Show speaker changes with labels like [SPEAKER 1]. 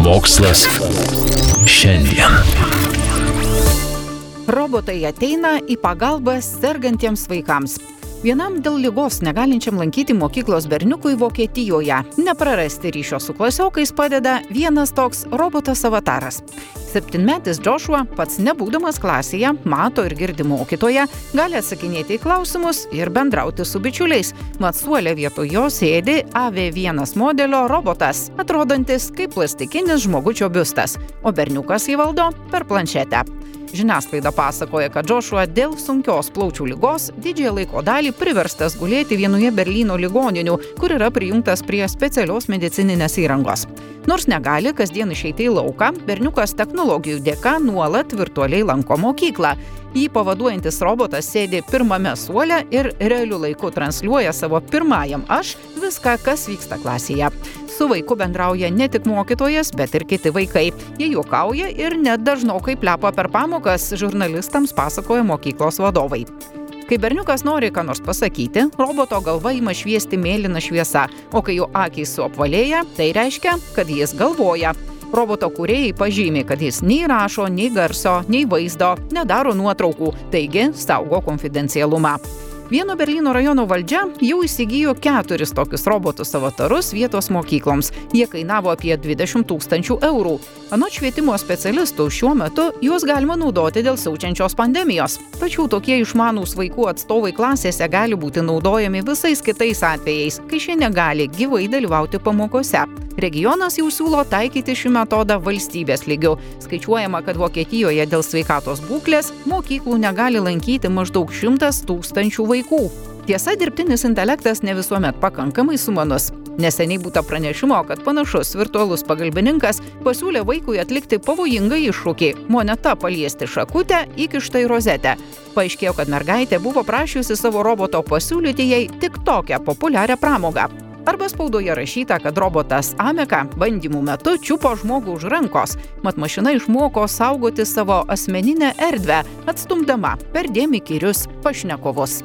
[SPEAKER 1] Mokslas šiandien.
[SPEAKER 2] Robotai ateina į pagalbą sergantiems vaikams. Vienam dėl lygos negalinčiam lankyti mokyklos berniukui Vokietijoje neprarasti ryšio su klasiokais padeda vienas toks robotas avataras. Septynmetis Joshua, pats nebūdamas klasėje, mato ir girdi mokytoją, gali atsakinėti į klausimus ir bendrauti su bičiuliais. Mat suolė vietoj jo sėdi AV1 modelio robotas, atrodantis kaip plastikinis žmogučio biustas, o berniukas jį valdo per planšetę. Žiniasklaida pasakoja, kad Joshua dėl sunkios plaučių lygos didžiąją laiko dalį priverstas gulėti vienoje Berlyno ligoninių, kur yra prijungtas prie specialios medicininės įrangos. Nors negali kasdien išeiti į lauką, berniukas technologijų dėka nuolat virtualiai lanko mokyklą. Jį pavaduojantis robotas sėdi pirmame suole ir realiu laiku transliuoja savo pirmajam aš viską, kas vyksta klasėje. Su vaiku bendrauja ne tik mokytojas, bet ir kiti vaikai. Jie juokauja ir net dažnokai plepa per pamokas, žurnalistams pasakoja mokyklos vadovai. Kai berniukas nori ką nors pasakyti, roboto galva ima šviesti mėlyną šviesą, o kai jo akys suapvalėja, tai reiškia, kad jis galvoja. Roboto kūrėjai pažymė, kad jis nei rašo, nei garso, nei vaizdo, nedaro nuotraukų, taigi saugo konfidencialumą. Vieno Berlyno rajono valdžia jau įsigijo keturis tokius robotus avatarus vietos mokykloms. Jie kainavo apie 20 tūkstančių eurų. Anot švietimo specialistų, šiuo metu juos galima naudoti dėl siaučiančios pandemijos. Tačiau tokie išmanūs vaikų atstovai klasėse gali būti naudojami visais kitais atvejais, kai šie negali gyvai dalyvauti pamokose. Regionas jau siūlo taikyti šį metodą valstybės lygiu. Skaičiuojama, kad Vokietijoje dėl sveikatos būklės mokyklų negali lankyti maždaug šimtas tūkstančių vaikų. Tiesa, dirbtinis intelektas ne visuomet pakankamai sumanus. Neseniai būta pranešimo, kad panašus virtualus pagalbininkas pasiūlė vaikui atlikti pavojingą iššūkį - moneta paliesti šakutę įkištą į rozetę. Paaiškėjo, kad mergaitė buvo prašiusi savo roboto pasiūlyti jai tik tokią populiarią pramogą. Arba spaudoje rašyta, kad robotas Ameka bandymų metu čiupo žmogų už rankos, mat mašina išmoko saugoti savo asmeninę erdvę, atstumdama per dėmikirius pašnekovus.